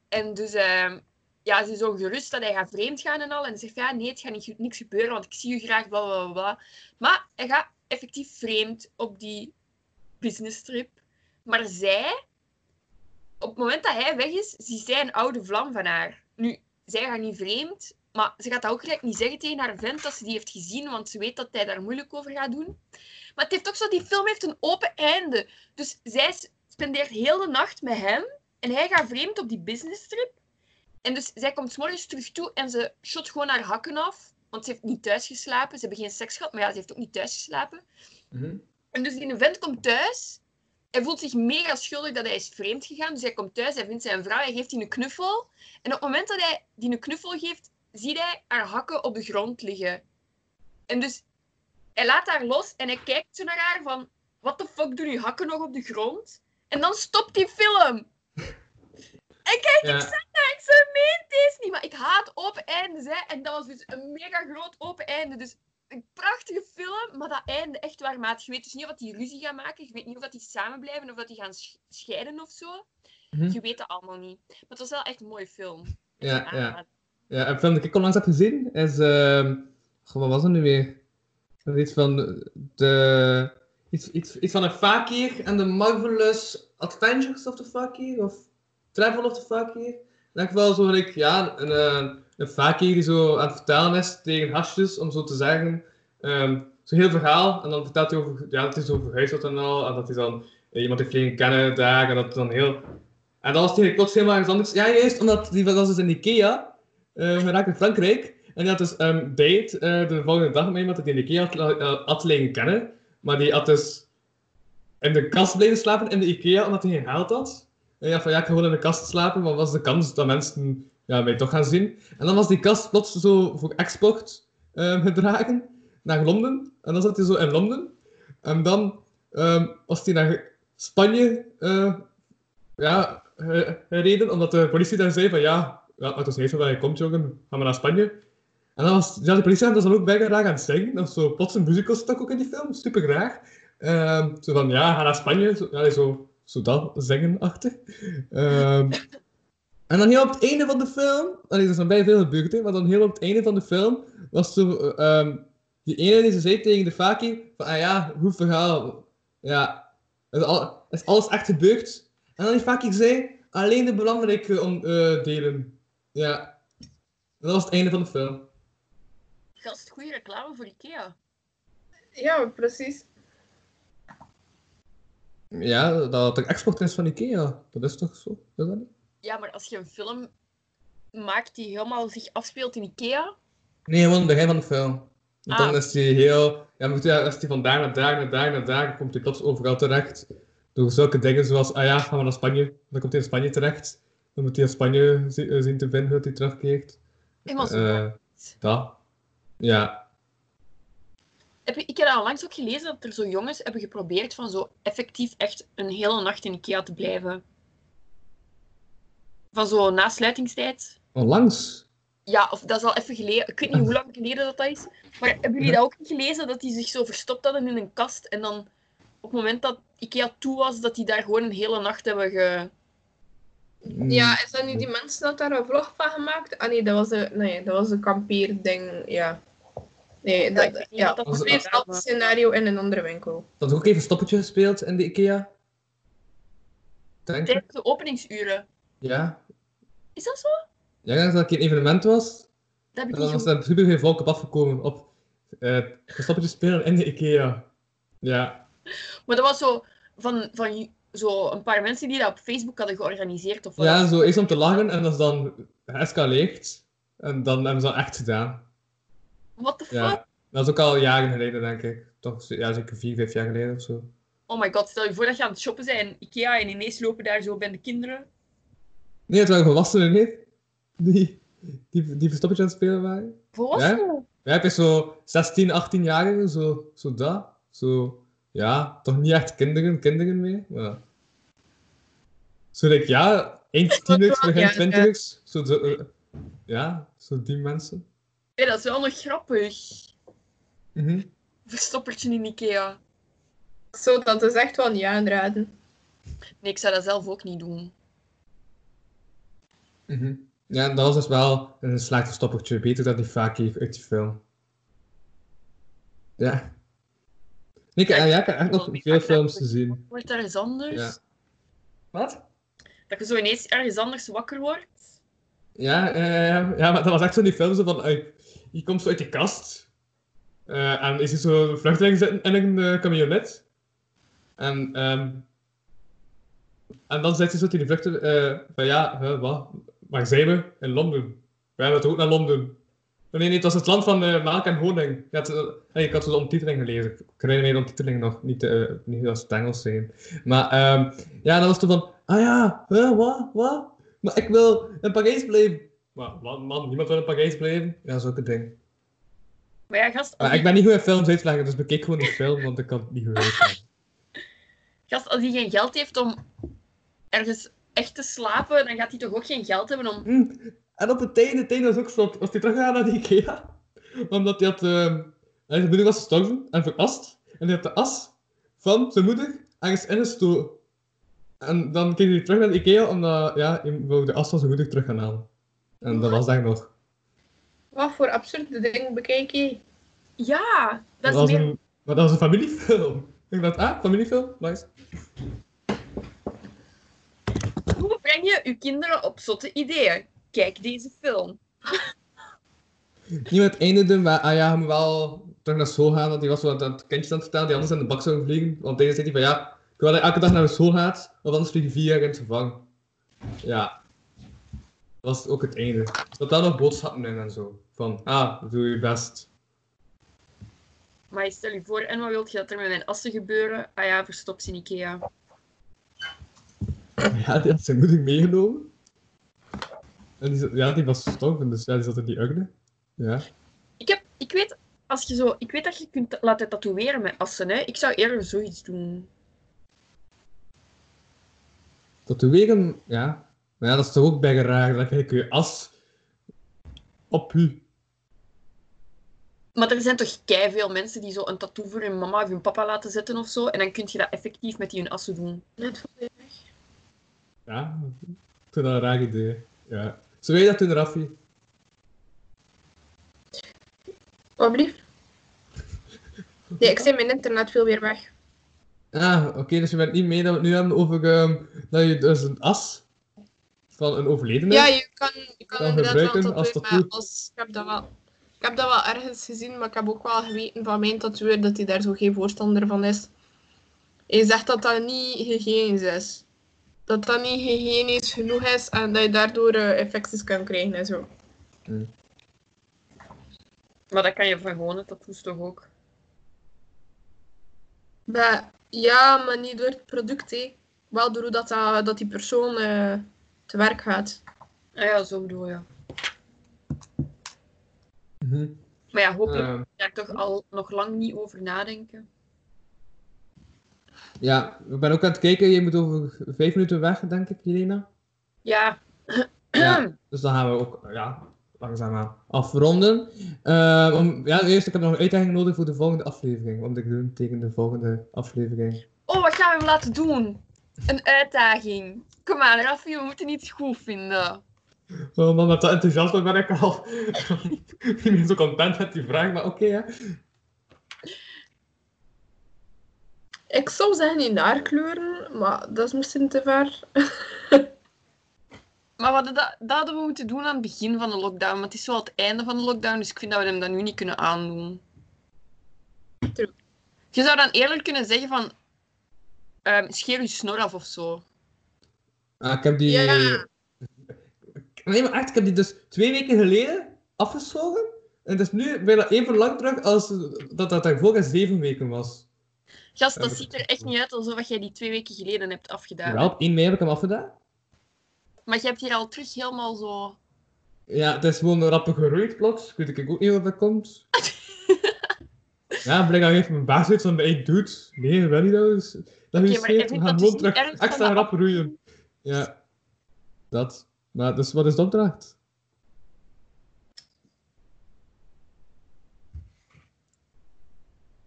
En dus... ehm, ja, ze is zo gerust dat hij gaat vreemd gaan en al. En hij zegt, ja, nee, het gaat niet, niks gebeuren, want ik zie u graag, bla. Maar hij gaat effectief vreemd op die business trip. Maar zij, op het moment dat hij weg is, ziet zij een oude vlam van haar. Nu, zij gaat niet vreemd, maar ze gaat dat ook gelijk niet zeggen tegen haar vent dat ze die heeft gezien, want ze weet dat hij daar moeilijk over gaat doen. Maar het heeft ook zo, die film heeft een open einde. Dus zij spendeert heel de nacht met hem en hij gaat vreemd op die business trip. En dus zij komt 's morgens terug toe en ze shot gewoon haar hakken af. Want ze heeft niet thuis geslapen. Ze hebben geen seks gehad, maar ja, ze heeft ook niet thuis geslapen. Mhm. En dus die vent komt thuis. Hij voelt zich mega schuldig dat hij is vreemd gegaan. Dus hij komt thuis, hij vindt zijn vrouw, hij geeft die een knuffel. En op het moment dat hij die een knuffel geeft, ziet hij haar hakken op de grond liggen. En dus hij laat haar los en hij kijkt zo naar haar van... Wat de fuck doen je hakken nog op de grond? En dan stopt die film. En kijk, ik zeg daar, ik zei, meent deze niet. Maar ik haat open eindes, hè. En dat was dus een mega groot open einde. Dus een prachtige film, maar dat einde echt waar, maat. Je weet dus niet of dat die ruzie gaan maken. Je weet niet of dat die samen blijven of dat die gaan sch- scheiden of zo. Mhm. Je weet het allemaal niet. Maar het was wel echt een mooie film. Ja, ja. Ja, een film die ik onlangs heb gezien is... goh, wat was het nu weer? Dat is iets van de... Iets, iets, iets van een fakir en de Marvelous Adventures of the Fakir, of Travel of the Fakir. Elk geval zo gelijk, ja, een, eh, een fakir die zo aan het vertellen is tegen hasjes, om zo te zeggen. ehm Zo'n heel verhaal, en dan vertelt hij over, ja, zo verhuisd wordt en al, en dat hij dan eh, iemand heeft leren kennen daar, en dat dan heel... En dan was het eigenlijk plots helemaal ergens anders. Ja, juist, omdat die was dus in Ikea, eh geraakt in Frankrijk. En die had dus um, date de volgende dag met iemand dat in Ikea uh, had leren kennen. Maar die had dus in de kast blijven slapen in de Ikea, omdat hij geen geld had. En ja, van ja, ik ga gewoon in de kast slapen, maar was de kans dat mensen ja, mij toch gaan zien. En dan was die kast plots zo voor export eh, gedragen naar Londen. En dan zat hij zo in Londen. En dan um, was hij naar Spanje uh, ja, gereden, omdat de politie daar zei van ja, ja het is niet van waar je komt, jongen, gaan we naar Spanje. En dan was ja, de politie was dan ook bijna aan het zingen. Zo plots een musical stuk ook in die film, super graag. Um, zo van ja, ga naar Spanje, ja, zo, zo dat zingen achter. Um, en dan heel op het einde van de film, er is nog bij veel gebeurd, hè, maar dan heel op het einde van de film was zo, um, die ene die ze zei tegen de Faki, van ah ja, goed verhaal, ja, is, al, is alles echt gebeurd? En dan die Faki zei, alleen de belangrijke om, uh, delen. Ja, dat was het einde van de film. Gast, goede reclame voor Ikea. Ja, precies. Ja, dat de export is van Ikea. Dat is toch zo? Is dat niet? Ja, maar als je een film maakt die helemaal zich afspeelt in Ikea... Nee, gewoon het begin van de film. Ah. Dan is die heel... Ja, je, als die van daar naar daar, naar daar, naar daar, komt hij plots overal terecht. Door zulke dingen zoals, ah ja, gaan we naar Spanje. Dan komt hij in Spanje terecht. Dan moet hij in Spanje zi- zien te vinden dat hij terugkeert. Helemaal zo. Uh, dat. Ja. Heb ik heb al langs ook gelezen dat er zo jongens hebben geprobeerd van zo effectief echt een hele nacht in Ikea te blijven. Van zo na sluitingstijd. Onlangs? Ja, of dat is al even geleden. Ik weet niet hoe lang geleden dat, dat is. Maar hebben jullie dat ook niet gelezen? Dat die zich zo verstopt hadden in een kast en dan op het moment dat Ikea toe was, dat die daar gewoon een hele nacht hebben ge... Ja, is dat niet die mensen dat daar een vlog van gemaakt? Ah nee, dat was een, nee, dat was een kampeerding, ja. Nee, dat, niet ja, dat hetzelfde scenario in een andere winkel. Dat is ook even stoppetje gespeeld in de Ikea. denk ik. Tijdens de openingsuren. Ja. Is dat zo? Ja, ik denk dat het een evenement was. Dat heb En ik dan niet was er super veel volk op afgekomen op eh verstoppertje spelen in de Ikea. Ja. Maar dat was zo van, van zo een paar mensen die dat op Facebook hadden georganiseerd. Of wat. Ja, zo eerst om te lachen en dat is dan geëscaleerd. En dan hebben ze dat echt gedaan. What the fuck? Ja. Dat is ook al jaren geleden, denk ik. Toch, ja, zeker vier, vijf jaar geleden of zo. Oh my god, stel je voor dat je aan het shoppen bent in Ikea en ineens lopen daar zo bij de kinderen. Nee, het waren volwassenen, nee. Die, die, die verstoppertje aan het spelen waren. Volwassenen? Ja, heb je zo 16, 18-jarigen, zo, zo dat. Zo, ja, toch niet echt kinderen, kinderen mee. Maar... Zo, like, ja, eind tieners, begin twintigers. Zo, zo, eh, ja, zo die mensen. Nee, dat is wel nog grappig. Mhm. Verstoppertje in Ikea. Zo, dat is echt wel niet aanraden. Nee, ik zou dat zelf ook niet doen. Mhm. Ja, dat was dus wel een slecht verstoppertje. Beter dat die vaak heeft uit die film. Ja. Nee, ik, ja, ja, ik heb echt nog veel films gezien. Wordt ergens anders? Ja. Wat? Dat je zo ineens ergens anders wakker wordt? Ja, eh, ja, maar dat was echt zo die film zo van, je komt zo uit die kast eh, en is er zo een vluchteling zitten in een camionet. En, ehm, en dan zegt hij zo tegen die vluchteling eh, van ja, wat? Waar zijn we? In Londen. We hebben het ook naar Londen. Nee, nee, het was het land van melk en honing. Het, eh, hey, ik had de ondertiteling gelezen. Ik me de ondertiteling nog, niet, niet als het Engels zijn. Maar ehm, ja, dan was het van, ah ja, wat, wat? Maar ik wil in Parijs blijven. Maar man, man, niemand wil in Parijs blijven. Ja, zulke ding. Maar ja, gast, als, ik ben niet goed in films uitleggen, dus bekijk gewoon de film, want ik kan het niet goed uitleggen. gast, als hij geen geld heeft om ergens echt te slapen, dan gaat hij toch ook geen geld hebben om... Hm. En op het einde, het einde was ook slot. Was hij teruggegaan naar de Ikea? Omdat hij had... ehm, zijn moeder was gestorven en verast. En hij had de as van zijn moeder ergens ingestoken. En dan keek hij terug naar de Ikea, omdat ja, hij wou de as van zijn moeder terug gaan halen. En dat was daar nog. Wat voor absurde dingen bekijk je? Ja, Dat dat was is meer... een, maar dat was een familiefilm. Ik dacht, ah, familiefilm? Nice. Hoe breng je je kinderen op zotte ideeën? Kijk deze film. Niet met het einde doen, maar ah ja, je moet wel terug naar school gaan. Want die was wel aan het kindjes aan het vertellen die anders in de bak zouden vliegen. Want deze zei hij van ja, ik wil dat je elke dag naar school gaat, of anders vlieg je vier jaar in het gevangen. Ja. Dat was ook het einde. Er zat daar nog boodschappen in en zo. Van, ah, doe je best. Maar stel je voor, en wat wilt je dat er met mijn assen gebeuren? Ah ja, verstop ze in Ikea. Ja, die had zijn moeder meegenomen. En die, ja, die was gestorven, dus ja, die zat in die urne. Ja. Ik, heb, ik, weet, als je zo, ik weet dat je kunt laten tatoeëren met assen. Hè? Ik zou eerder zoiets doen. Tatoeëren, ja. Maar ja, dat is toch ook bij raar. Dat je je as op je Maar er zijn toch veel mensen die zo een tattoo voor hun mama of hun papa laten zetten of zo. En dan kun je dat effectief met die hun assen doen. Net voor Ja, ik vind dat een raar idee. Ja. Zou jij dat doen, Raffi? Wat blief? Nee, ik zie mijn internet veel weer weg. Ah, oké, dus je bent niet mee dat we het nu hebben over ehm, dat je dus een as van een overledene... Ja, je kan, je kan Kan inderdaad wel gebruiken als tatoeëren, tattoo. maar als, ik, heb dat wel, ik heb dat wel ergens gezien, maar ik heb ook wel geweten van mijn tatoeëer dat hij daar zo geen voorstander van is. Hij zegt dat dat niet hygiënisch is. Dat dat niet hygiënisch genoeg is en dat je daardoor eh, infecties kan krijgen en zo. Maar dat kan je van gewone tattoos toch ook? Maar, ja, maar niet door het product, hè. Wel door hoe dat, dat, dat die persoon eh, te werk gaat. Ah ja, zo bedoel je. Mhm. Maar ja, hopelijk ga ik toch al nog lang niet over nadenken. ja, ik ben ook aan het kijken. Je moet over vijf minuten weg, denk ik, Jelena. Ja. Ja. Dus dan gaan we ook ja, langzaamaan afronden. Eh, om, ja, eerst, ik heb nog een uitdaging nodig voor de volgende aflevering. Wat moet ik doen tegen de volgende aflevering? Oh, wat gaan we hem laten doen? Een uitdaging. Kom aan, Raffi, we moeten iets goed vinden. Oh man, met dat enthousiasme ben ik al niet meer zo content met die vraag, maar oké, hè. Ik zou zeggen in naarkleuren, maar dat is misschien te ver. Maar hadden dat, dat hadden we moeten doen aan het begin van de lockdown. Maar het is wel het einde van de lockdown, dus ik vind dat we hem dat nu niet kunnen aandoen. True. Je zou dan eerlijk kunnen zeggen van... ehm scheer je snor af of zo. Ah, ik heb die... Ja. Nee, maar echt, ik heb die dus twee weken geleden afgezogen. En het is nu bijna even lang terug als dat dat daarvoor in zeven weken was. Gast, dat ziet er echt niet uit alsof jij die twee weken geleden hebt afgedaan. Ja, op 1 mei heb ik hem afgedaan. Maar je hebt hier al terug helemaal zo... Ja, het is gewoon een rappe geroeid plots. Ik weet ook niet wat dat komt. ja, blijkbaar heeft mijn baas zoiets van, hey dude, nee, dat wil niet dat. Dat je scheef, we vindt gaan dat gewoon dus terug extra de rap roeien. Ja, dat. Maar dus wat is de opdracht?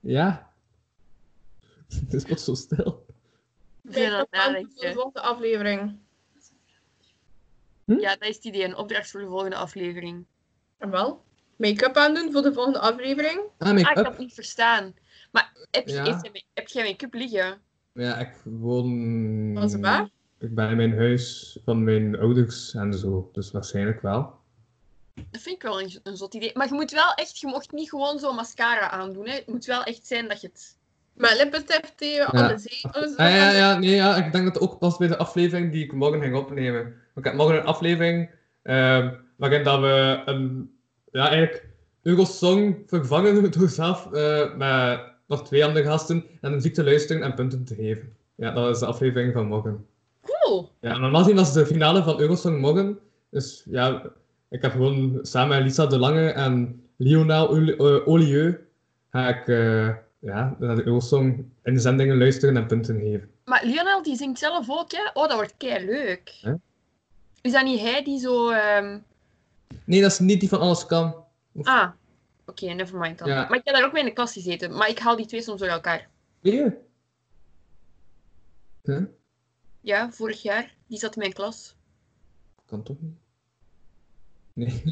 Ja. Het is wat zo stil. Ik ben aan het Vijf nadenken. voor de volgende aflevering. Ja, dat is het idee. Een opdracht voor de volgende aflevering. En wel? Make-up aandoen voor de volgende aflevering. Ah, Ah, ik kan make-up. het niet verstaan. Maar heb je, Ja. heb jij make-up liggen? Ja, ik woon... Was het waar? Ik ben in mijn huis van mijn ouders en zo, dus waarschijnlijk wel. Dat vind ik wel een, een zot idee. Maar je moet wel echt... Je mocht niet gewoon zo mascara aandoen. Hè. Het moet wel echt zijn dat je het... Met lippenstift tegen alle zetels. Ah, ja, ja, nee, ja, ik denk dat het ook past bij de aflevering die ik morgen ging opnemen. Ik heb morgen een aflevering ehm, waarin dat we een, ja, eigenlijk Eurosong vervangen door zelf eh, met nog twee andere gasten en muziek te luisteren en punten te geven. Ja, dat is de aflevering van morgen. Cool! Ja, normaal gezien was de finale van Eurosong morgen. Dus ja, ik heb gewoon samen met Lisa De Lange en Lionel Oli- Olieu ga ik eh, ja, naar de Eurosong in de zendingen luisteren en punten geven. Maar Lionel, die zingt zelf ook, hè? Oh, dat wordt kei leuk. Is dat niet hij die zo... ehm, Nee, dat is niet die van Alles Kan. Ah, oké, nevermind dan. Ja. Maar ik heb daar ook mee in de klas gezeten. Maar ik haal die twee soms door elkaar. Je? Huh? Ja, vorig jaar. Die zat in mijn klas. Kan toch niet? Nee.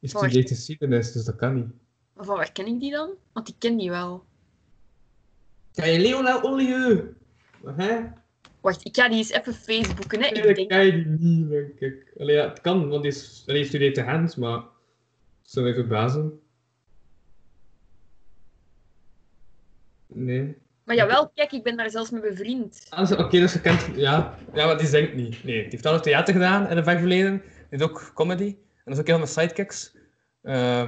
Waar? studeert geschiedenis, dus dat kan niet. Maar van waar ken ik die dan? Want ik ken die wel. Kan je Lionel Olieu? Hè? Wacht, ik ga die eens even Facebooken, hè. Nee, Ik dat denk... kan je niet, denk ik. Allee, ja, het kan, want die, is, allee, die studeert de Hans, maar... Zou mij verbazen. Nee. Maar jawel, kijk, ik ben daar zelfs mee bevriend. Ah, zo- Oké, dus je kent... Ja. ja, maar die zingt niet. Nee, die heeft dan nog theater gedaan in het verleden. Die heeft ook comedy. En dat is ook heel met sidekicks. Eh,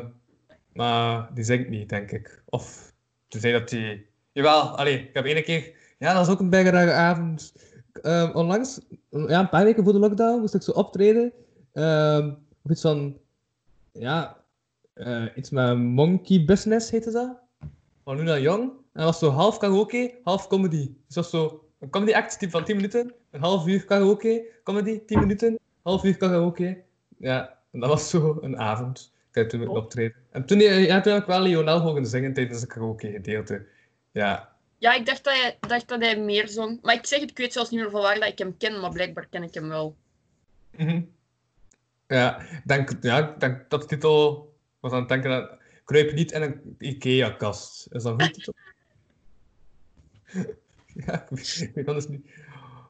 maar die zingt niet, denk ik. Of, toen zei dat die... Jawel, allee, ik heb ene keer... Ja, dat was ook een bijna rare avond. Ehm, onlangs, ja, een paar weken voor de lockdown, moest ik zo optreden. Ehm of iets van... Ja, eh, iets met Monkey Business heette dat. Van Luna Young. En dat was zo half karaoke, half comedy. Dus dat was zo een comedy act type van 10 minuten, een half uur karaoke, comedy, 10 minuten, half uur karaoke. Ja, en dat was zo een avond. Ik toen optreden. En toen, eh, ja, toen heb ik wel Lionel horen zingen tijdens het karaoke gedeelte. Ja. Ja, ik dacht dat, hij, dacht dat hij meer zong. Maar ik zeg het, ik weet zelfs niet meer van waar dat ik hem ken, maar blijkbaar ken ik hem wel. Mhm. Ja, ik denk, ja, denk dat de titel was aan het denken dat Kruip niet in een Ikea-kast. Is dat een titel? ja, ik weet, anders niet.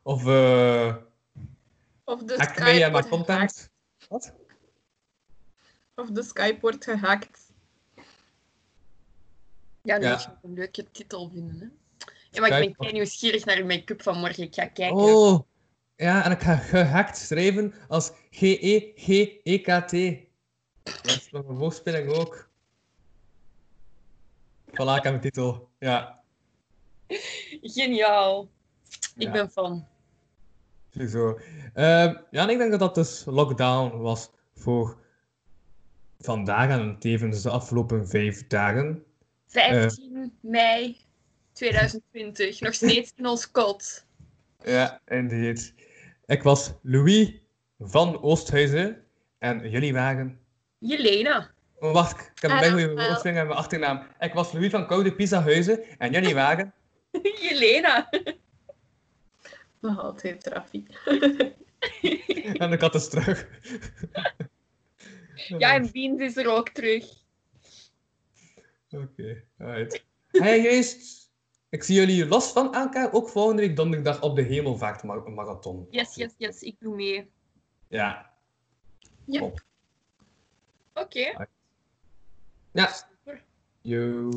Of eh Of de Skype gehackt. content. Wat? Of de Skype wordt gehackt. Ja, nee, Ja. een leuke titel vinden, hè. Ja, maar ik Kijk, ben kei nieuwsgierig naar de make-up van morgen. Ik ga kijken. Oh, ja, en ik ga gehackt schrijven als G-E-G-E-K-T. Dat is nog een woordspeling ook. Voilà, ik heb een titel. Ja, Geniaal. Ik Ja. ben fan. sowieso. Ehm, ja, en ik denk dat dat dus lockdown was voor vandaag en tevens de afgelopen vijf dagen. 15 mei 2020. Nog steeds in ons kot. Ja, inderdaad. Ik was Louis van Oosthuizen en jullie waren... Jelena. Oh, wacht, ik heb Ah, een dat goede woordspeling en mijn achternaam. Ik was Louis van Koude Pizzahuizen en jullie waren... Jelena. Nog altijd trafiek. en de kat is terug. Ja, en Beans is er ook terug. Oké, alright. Hey, juist. Ik zie jullie los van elkaar ook volgende week donderdag op de Hemelvaartmarathon. Yes, yes, yes. Ik doe mee. Ja. Oké. Ja. Yo.